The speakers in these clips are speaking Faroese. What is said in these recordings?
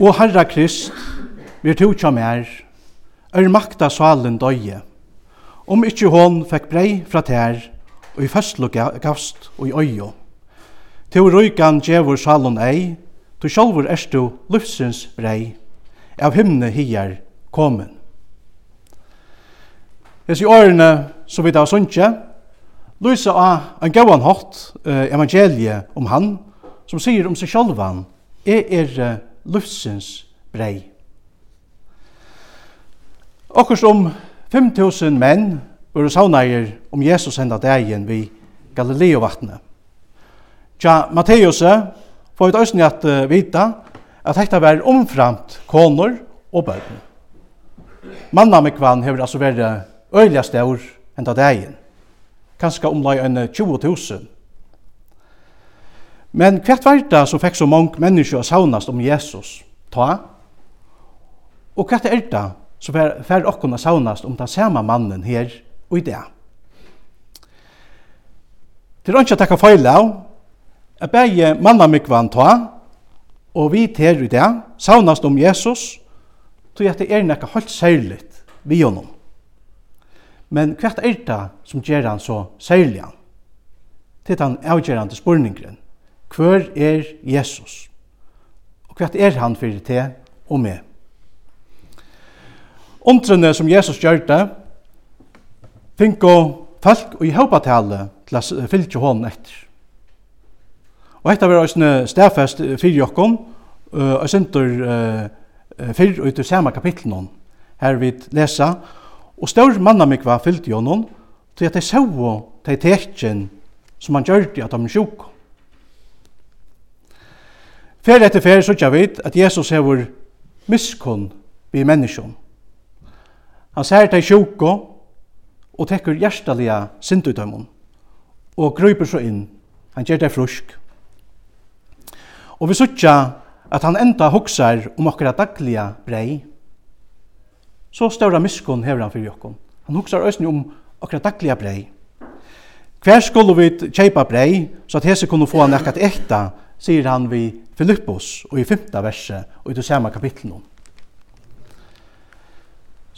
Og Herra Krist, vi tog kjam mer, er makta salen døye. Om ikkje hon fekk brei fra tær, og i festlo gavst og i øyo. Til røykan djevor salen ei, til sjálfur erstu lufsins brei, av himne hier Hes i årene som vi da sunnje, lysa av en gauan hatt eh, evangeliet om han, som sier om seg sjálfan, er er luftsins brei. Okkurs om 5.000 menn var saunaier om Jesus henda dagen vi Galileo vattnet. Tja, Matteus får vi òsni at vita at dette var omframt konor og bøtten. Mannamikvann hever altså vært øyliga stør enda dagen. Kanska omlai enn 20.000 Men hvert var det som fikk så mange mennesker å saunast om Jesus? Ta. Og hvert er det som fikk dere å saunast om den samme mannen her og i det? Det er ikke å takke feil av. Jeg beie mannamikvann ta, og vi ter i det, saunast om Jesus, tog at det er nekka helt særligt vi honom. Men hva er det som gjør han så særlig? Til den avgjørende spurningren. Hvor er Jesus? Og hva er han fyrir det og med? Omtrene som Jesus gjør det, finko folk og i haupatale til å fylle hånden etter. Og etter var også stedfest for jokken, og eh fyrir ut i samme kapitlen her vi lesa, og stor mannamikva fyllte jokken, til at de så de tekjen som han gjør det at de er. Fer etter fer så tja vit at Jesus hevur miskunn vi menneskjon. Han ser til sjuko og tekur hjertaliga syndutøymon og grøyper så inn. Han gjør det frusk. Og vi sutja at han enda hoksar om okkara dagliga brei. Så større miskunn hever han fyrir jokkon. Han hoksar òsni om okkara dagliga brei. Hver skulle vi kjeipa brei, så at hese kunne få han ekkat ekta, sier han vi Filippos og i femte verset og i det samme kapitlet.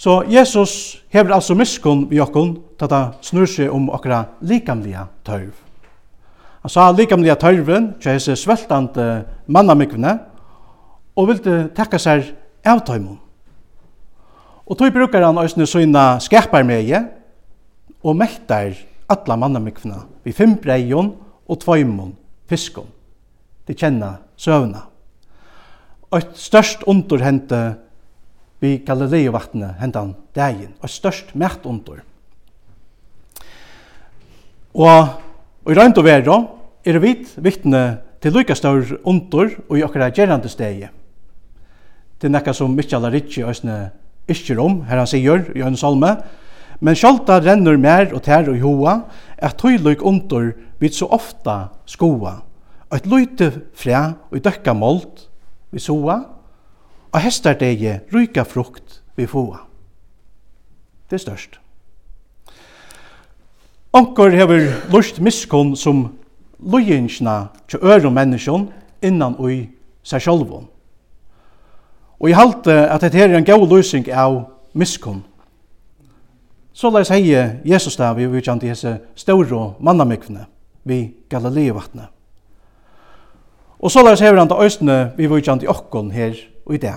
Så Jesus hever altså miskunn vi okkon til at snur seg om okra likamliga tørv. Han sa likamliga tørven til hese sveltande mannamikvene og vilde takka seg av tøymon. Og tog brukar han òsne søyna skapar meie og mektar alla mannamikvene vi fem breion og tvøymon fiskon. De kjenner søvna. Et størst under hente vi Galileovattnet hentan dagen, og størst mert under. Og, i røynd og vera er vi vittne til lykka stør under og i okkara gerande stegi. Det er nekka som Mitchell Ritchie òsne iskjer om, her han sier i en salme, men sjalta renner mer og tær og hoa, at tøylyk under vi så ofta skoa eit løyte fræ og i døkka målt vi soa, og hestardegi ryka frukt vi foa. Det er størst. Onkor hever lust miskunn som lujinsna til øru menneskjon innan ui seg sjolvun. Og jeg halte at dette er en god løsning av miskunn. Så la oss heie Jesus da vi vidkjant i hese stauro mannamikvene vi Galilei-vattnet. Og så lars hever han til østene vi vujtjant i okkon her og i det.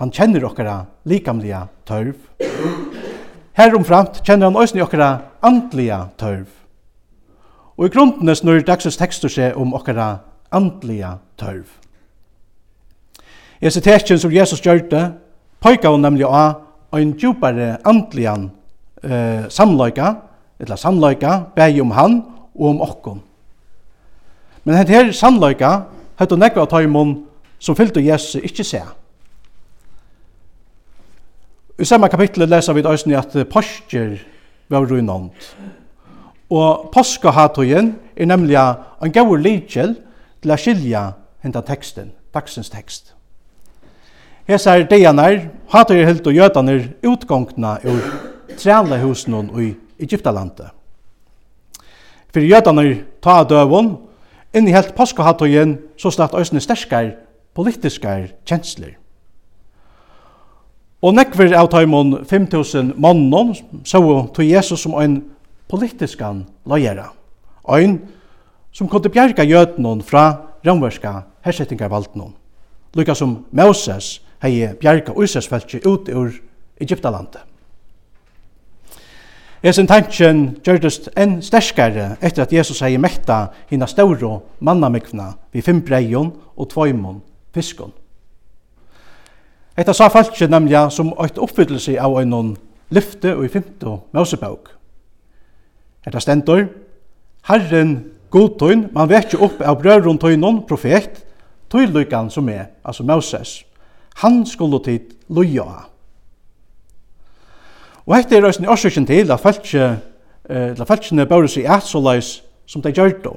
Han kjenner okkara likamlige tørv. Heromframt kjenner han østene okkara andliga tørv. Og i grunnene snur dagsens tekstur seg om okkara andliga tørv. Jeg sitter som Jesus gjør det, pøyka hun nemlig av en djupare andlian eh, samløyka, eller samløyka, beg om han og om okkon. Men hette her sannløyka, hette nekva tøymon som fyllte Jesu ikkje se. I samme kapitlet leser vi òsni at påskjer var ruinant. Og påskahatogen er nemlig en gaur lykjel til å skilja hentan teksten, dagsens tekst. Hesa er dejanar, hatoger helt og gjøtaner utgångna ur trælehusene i Egyptalandet. Fyrir gjøtaner ta døvun, Inni helt påskahattøyen så slatt òsne sterskar politiskar kjensler. Og nekver av taimon 5.000 mannen, så tog Jesus som ein politiskan lojera. Ein som kunde bjerga jötnon fra romverska hersettingarvalden. Lykka som Moses hei bjerga Uysesfeltje ut ur Egyptalandet. Hesen tanken gjørtust enn sterskare etter at Jesus hei mekta hina stauro mannamikvna vi fem breion og tvoimon fiskon. Etta sa falskje nemlig som eit oppfyllelse av einon lyfte og i fymto mausebauk. Etta stendur, Herren godtøyn, man vekje opp av brøvrun tøynon, profet, tøylykan som er, altså Moses. Han skulle tid loja Og hette er røysene årsøkjen til at eh eller feltjene bør seg et så leis som de gjør då,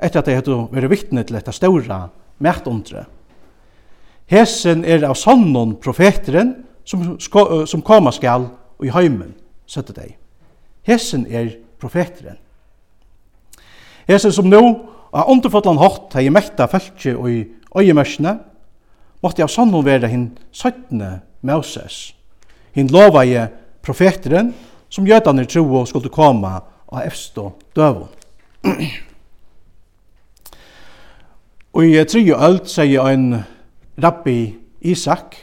etter at de hadde vært vittne til dette ståra mætundre. Hesen er av sånnen profeteren som, som koma skal og i heimen, søtte de. Hesen er profeteren. Hesen som nå av underfotland hatt hei mekta feltje og i øyemørsene, måtte av sånnen være hinn 17. Moses. Hinn lovaie profeteren som jødene tro skulle komme av efstå døven. Og i tre og ølt sier en rabbi Isak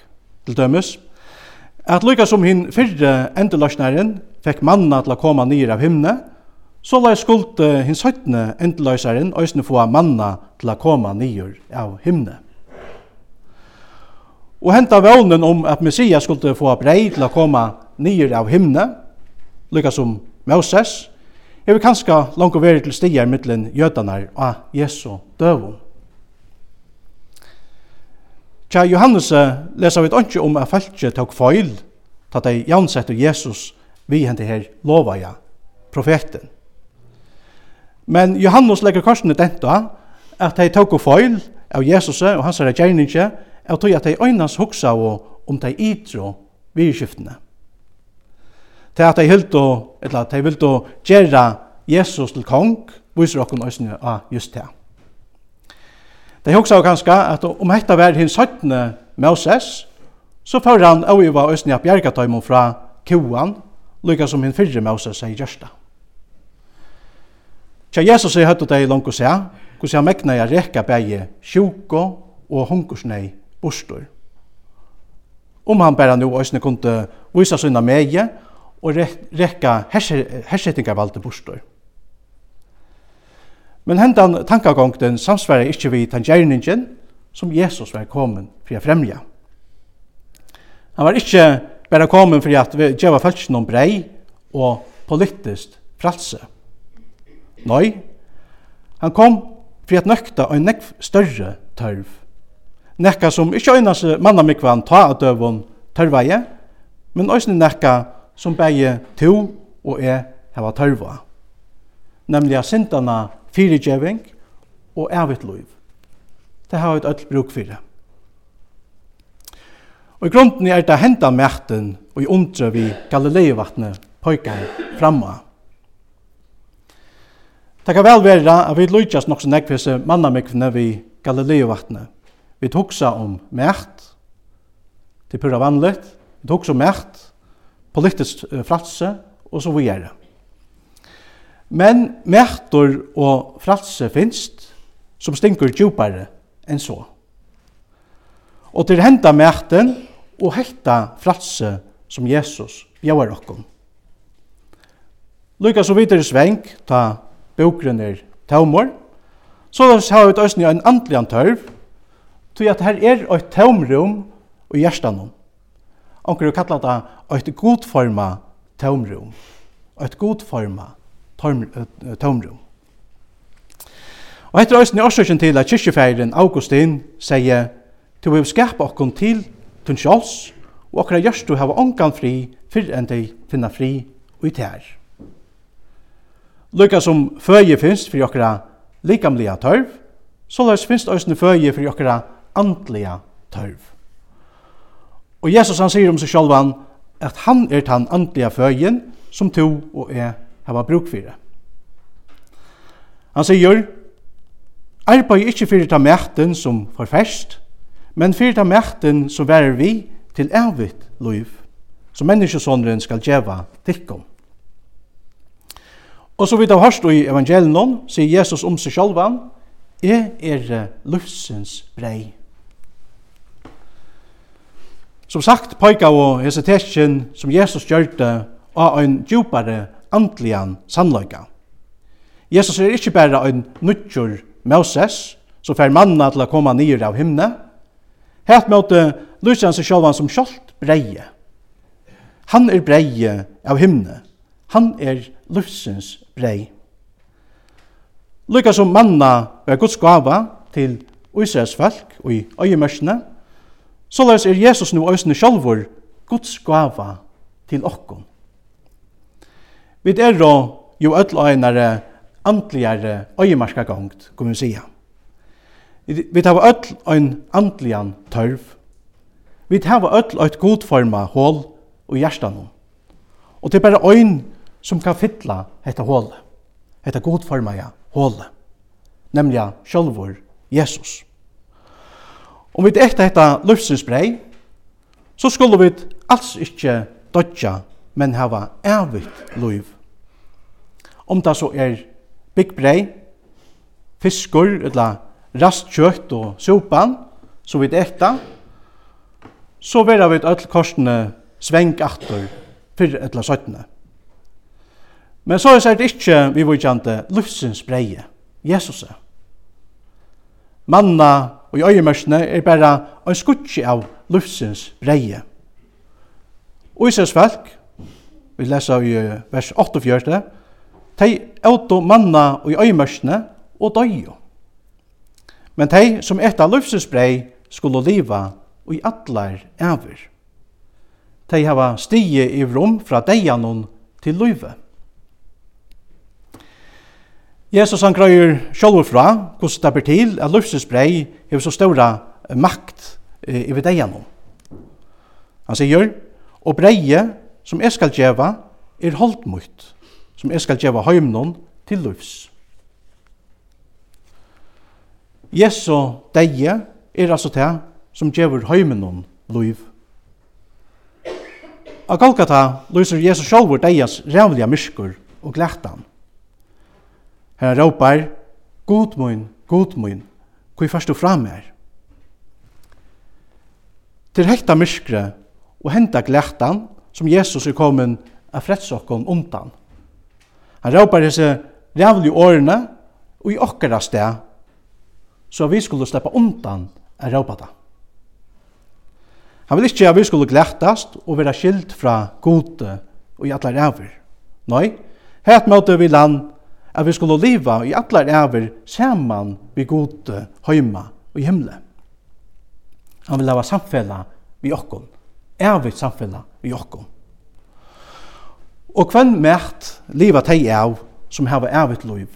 til dømes at lykka som hinn fyrre endeløsnæren fikk manna til å komme nir av himne, så la skulde hinn søttene endeløsnæren òsne få manna til å komme nir av himne. Og henta vånen om at Messias skulle få brei til å komme nyer av himne, lykka som Moses, er vi kanska langt å være til stier mittlen jødanar og Jesu døvun. Tja Johannes lesa vi ikke om at falskje tok feil, ta de jansette Jesus vi hente her lovaja, profeten. Men Johannes legger korsene i denta at de tok feil av Jesus og hans gjerninge, og tog at de øynans hoksa om de ytro vidskiftene til at de hilt og, eller at de vil og gjøre Jesus til kong, viser dere øyne av just det. De hoksa jo kanskje at om hetta var hins 17. Moses, så får han å i var øyne av bjergetøymen fra koan, lykka som hinn fyrre Moses sier gjørsta. Tja Jesus sier høttet deg langt å se, hvordan han mekna jeg reka bæge sjuko og hungersnei bostor. Om han bæra nu òsne kunne vise sunna meie, og rekka hersettingarvalde bostor. Men hendan tankagongden samsvarar ikkje vi tangerningen som Jesus var kommet for å fremja. Han var ikkje bara kommet for å vi djeva om brei og politiskt fralse. Nei, han kom for å nøkta og nekv større tørv. Nekka som ikkje øynas mannamikvan ta av døvun tørveie, men òsne nekka som begge to og jeg hava tørva. Nemlig at syndana fyrigjeving og evigt liv. Det har vi et bruk for det. Og i grunden er det henda merten og i undre vi Galileivatnet pojkar framma. Det kan vel være at vi lujtjas nok som nekvise mannamikvene vi Galileivatnet. Vi tuksa om mert, det er pura vanligt, vi tuksa om mert, politisk fratse og så videre. Men mætor og fratse finst som stinker djupare enn så. Og til henda mæten og hekta fratse som Jesus bjauar okkom. Lukas så videre sveng ta bokgrunn er taumor, så da har vi et østnig en andelig antørv, tog at her er et taumrum og hjertanom. Onkur kallar det eit godforma tomrum. Eit godforma tomrum. Og etter òsne årsøkjen til at kyrkjefeiren Augustin sier «Tu vil skapa okkon til tunn sjåls, og okkara du hava ongan fri fyrr enn de finna fri og i tær. Lukka som føje finst fyrir okkara likamlega tørv, så løs finst òsne føje fyrir okkara andliga tørv. Og Jesus han sier om seg sjálvan at han er tann andliga føyen som to og er hava bruk fyrir. Han sier, arbeid ikkje fyrir ta merten som forferst, men fyrir ta merten som værer vi til evigt liv, som menneskesåndren skal djeva tikkum. Og så vidt av hørst i evangelion, sier Jesus om seg sjálvan, Jeg er livsens brei. Som sagt, pojka og hesetetjen som Jesus gjørte av en djupare andlian sannløyga. Jesus er ikkje berre ein nutjur Moses, som fer manna til å koma nyr av himne. Hett måte lyser han seg sjálvan som sjálft breie. Han er breie av himne. Han er lufsens brei. Lykka som manna var Guds gava til Israels folk og i øyemørsene, Så lærst er Jesus nu òsne sjálfur Guds gava til okkom. Vi er jo öll øynare andligare øyemarska gongt, kom vi sija. Vi tar öll ein andlian tørv. Vi tar öll eit godforma hål og hjertan. Og det er bare øyn som kan fylla hetta hålet. Hetta godforma ja, hålet. Nemlig sjálfur Jesus. Jesus. Om vi etter hetta løfsens brei, så skulle vi alls ikkje dodja, men hava evigt liv. Om det så er big brei, fiskur, eller rastkjøtt og sopan, så vi etta, så vera vi öll korsene sveng atter fyrr etla søttene. Men så er det ikkje vi vore kjente livsins breie, Jesus. Manna og i øyemørsene er bare en skutsi av luftsins breie. Og Israels folk, vi leser i vers 48, de auto manna og i øyemørsene og døyo. Men de som etta luftsins brei skulle liva og i atlar æver. De hava stige i rom fra deianon til løyve. Jesus han grøyer sjálfur fra hvordan det blir til at løftesbrei hever så ståra makt i ved deg Han sier, og breie som jeg skal djeva er holdt mot, som jeg skal djeva heimnon til løfts. Jesu deie er altså det som djever heimnon løyv. Av Golgata lyser Jesus sjálfur deias rævliga myrskur og glættan. Her råpar, God mun, God mun, hvor fyrst du fram er. Til hekta myskre og henta glættan som Jesus er kommet av fredsokkom undan. Han råpar disse rævlig årene og i okkara sted, så vi skulle sleppa undan er råpa. Han vil ikke at vi skulle glættast og være skilt fra gode og i atler ræver. Nei, hætt måtte vi land at vi skulle leva i allar æver saman vi gode heima og himle. Han vil hava samfella vi okkon, ævig samfella vi okkon. Og hvem mært liva teg av som hava ævigt liv?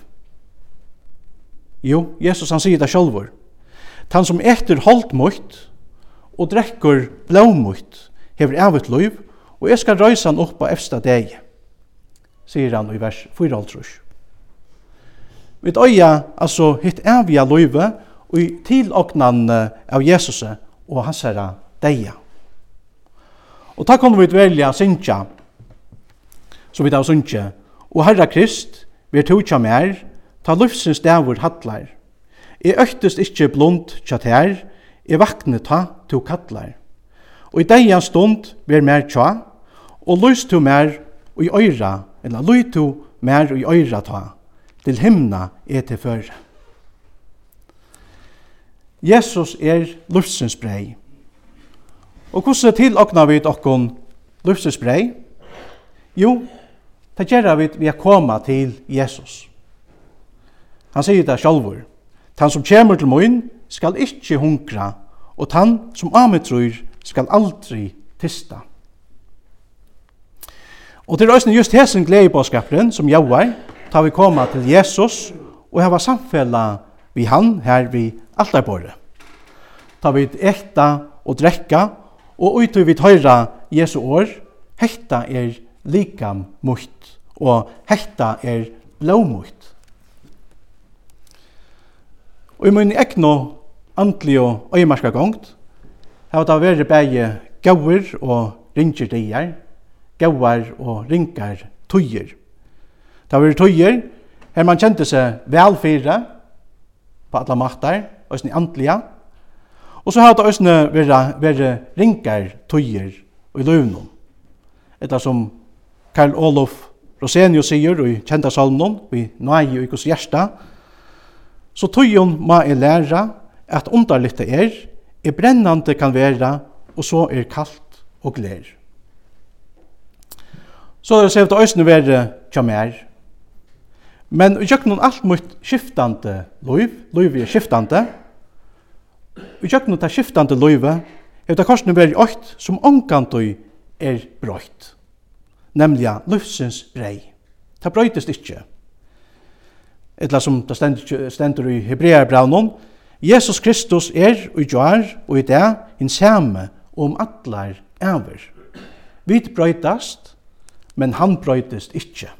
Jo, Jesus han sier det sjálfur. Tan som etter holdt mot og drekkur blåmot hever ævigt liv, og jeg skal røysa han opp på efsta deg, sier han i vers 4 -3. Vi øya, altså, hitt evige løyve, og i tilåknan av Jesus og hans herra deia. Og takk om vi velja synsja, som vi da synsja, og herra Krist, vi er togja mer, ta luftsins dævur hallar. Jeg øktest ikkje blond tja tær, jeg vakne ta to kallar. Og i deia stund vi er mer tja, og lust to mer og i øyra, eller lust to mer og i øyra ta, til himna er til føre. Jesus er luftsins brei. Og hvordan til okna vi okkon luftsins brei? Jo, det gjerra vi vi er koma til Jesus. Han sier det sjálfur. Tan som kjemur til moin skal ikkje hunkra, og tan som ametrur skal aldri tista. Og til røysen just hesen glede på skapren som jauar, ta vi koma til Jesus og hava samfella vi han her vi altarbordet. Ta vi ekta og drekka og utu vi tøyra Jesu år, hekta er likam mutt og hekta er blåmutt. Og i mun ekno andlig og øymarska gongt, hava ta veri bægi gauir og ringer deir, gauar og ringar tøyer. Det var tøyer, her man kjente seg velfyrre på alle makter, òsne antlige, og så har det også vært, vært ringer tøyer i løvnum. Etter som Karl Olof Rosenius sier i kjenta salmen, i nøye og ikos hjärsta, så tøyen må jeg lære at underlitte er, er brennande kan være, og så er kalt og glær. Så det sett å øsne være kjamær, Men i jöknun alt mot skiftande liv, liv er skiftande, i jöknun ta skiftande livet, er det korsene veri åkt som omkantøy er brøyt, nemlig livsins brei. Ta brøytist ikkje. Etla som ta stendur, stendur i Hebreabraunum, Jesus Kristus er og gjør og i det en samme om allar æver. Vi brøytast, men han brøytist ikkje.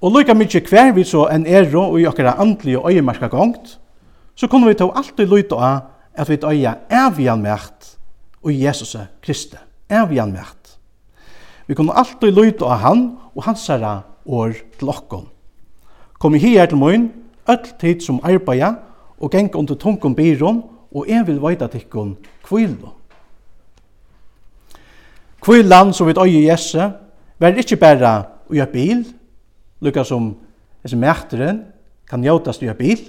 Og lukka mykje hver vi så en ero og i okkara andlige og øyemarska gongt, så kunne vi ta alltid lyta av at vi øya evian mært og Jesus Kristi. Evian mært. Vi kunne alltid lyta av han og hans herra år til okkon. Kom i hier til møyn, öll tid som arbeida og geng under tunkum byrån og en vil veida tikkun kvilo. Kvilan som vi øye Jesus var ikkje berra og gjør bil, lukka som hese mæteren kan njótast i a bil.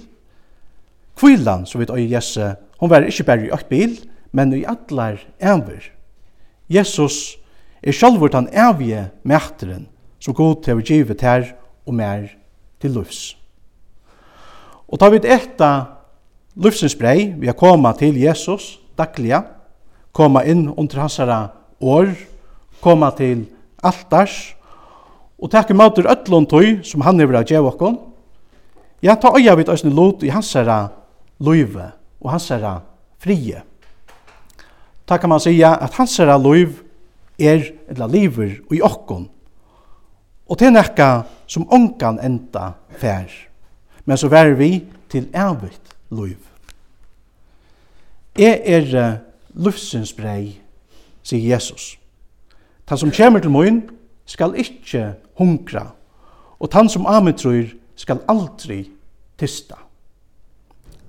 Kvillan, som vidt oi Jesse, hon var ikkje berre i eit bil, men i allar enver. Jesus er sjálfur han evige mæteren som god til å givet her og mer til lufs. Og ta vi etta lufsens brei, vi har koma til Jesus dagliga, koma inn under hans år, koma til altars, og takke møter öllun tøy som han hevur at geva okkum. Ja, ta øya vit æsni lot i hansara løyve og hansara frie. Ta kan man seia at hansara løyv er ella liver i okkum. Og til nekka som onkan enda fær. Men så vær vi til evigt løyv. Jeg er lufsens brei, sier Jesus. Ta som kommer til moin skal ikkje hungra, og tann som ametrur skal aldri tysta.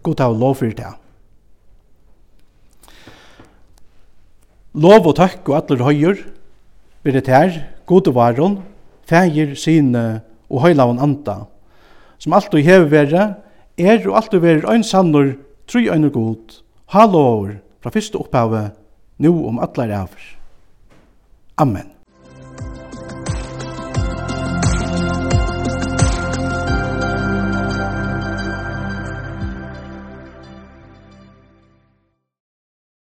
God av lov for det. Lov og takk og atler høyer, god og varon, fægir, sine og høylavan anda, som alt og hever være, er og alt og være ein sannor, tru ein og god, halvår, fra fyrste opphavet, nu om atler avr. Amen.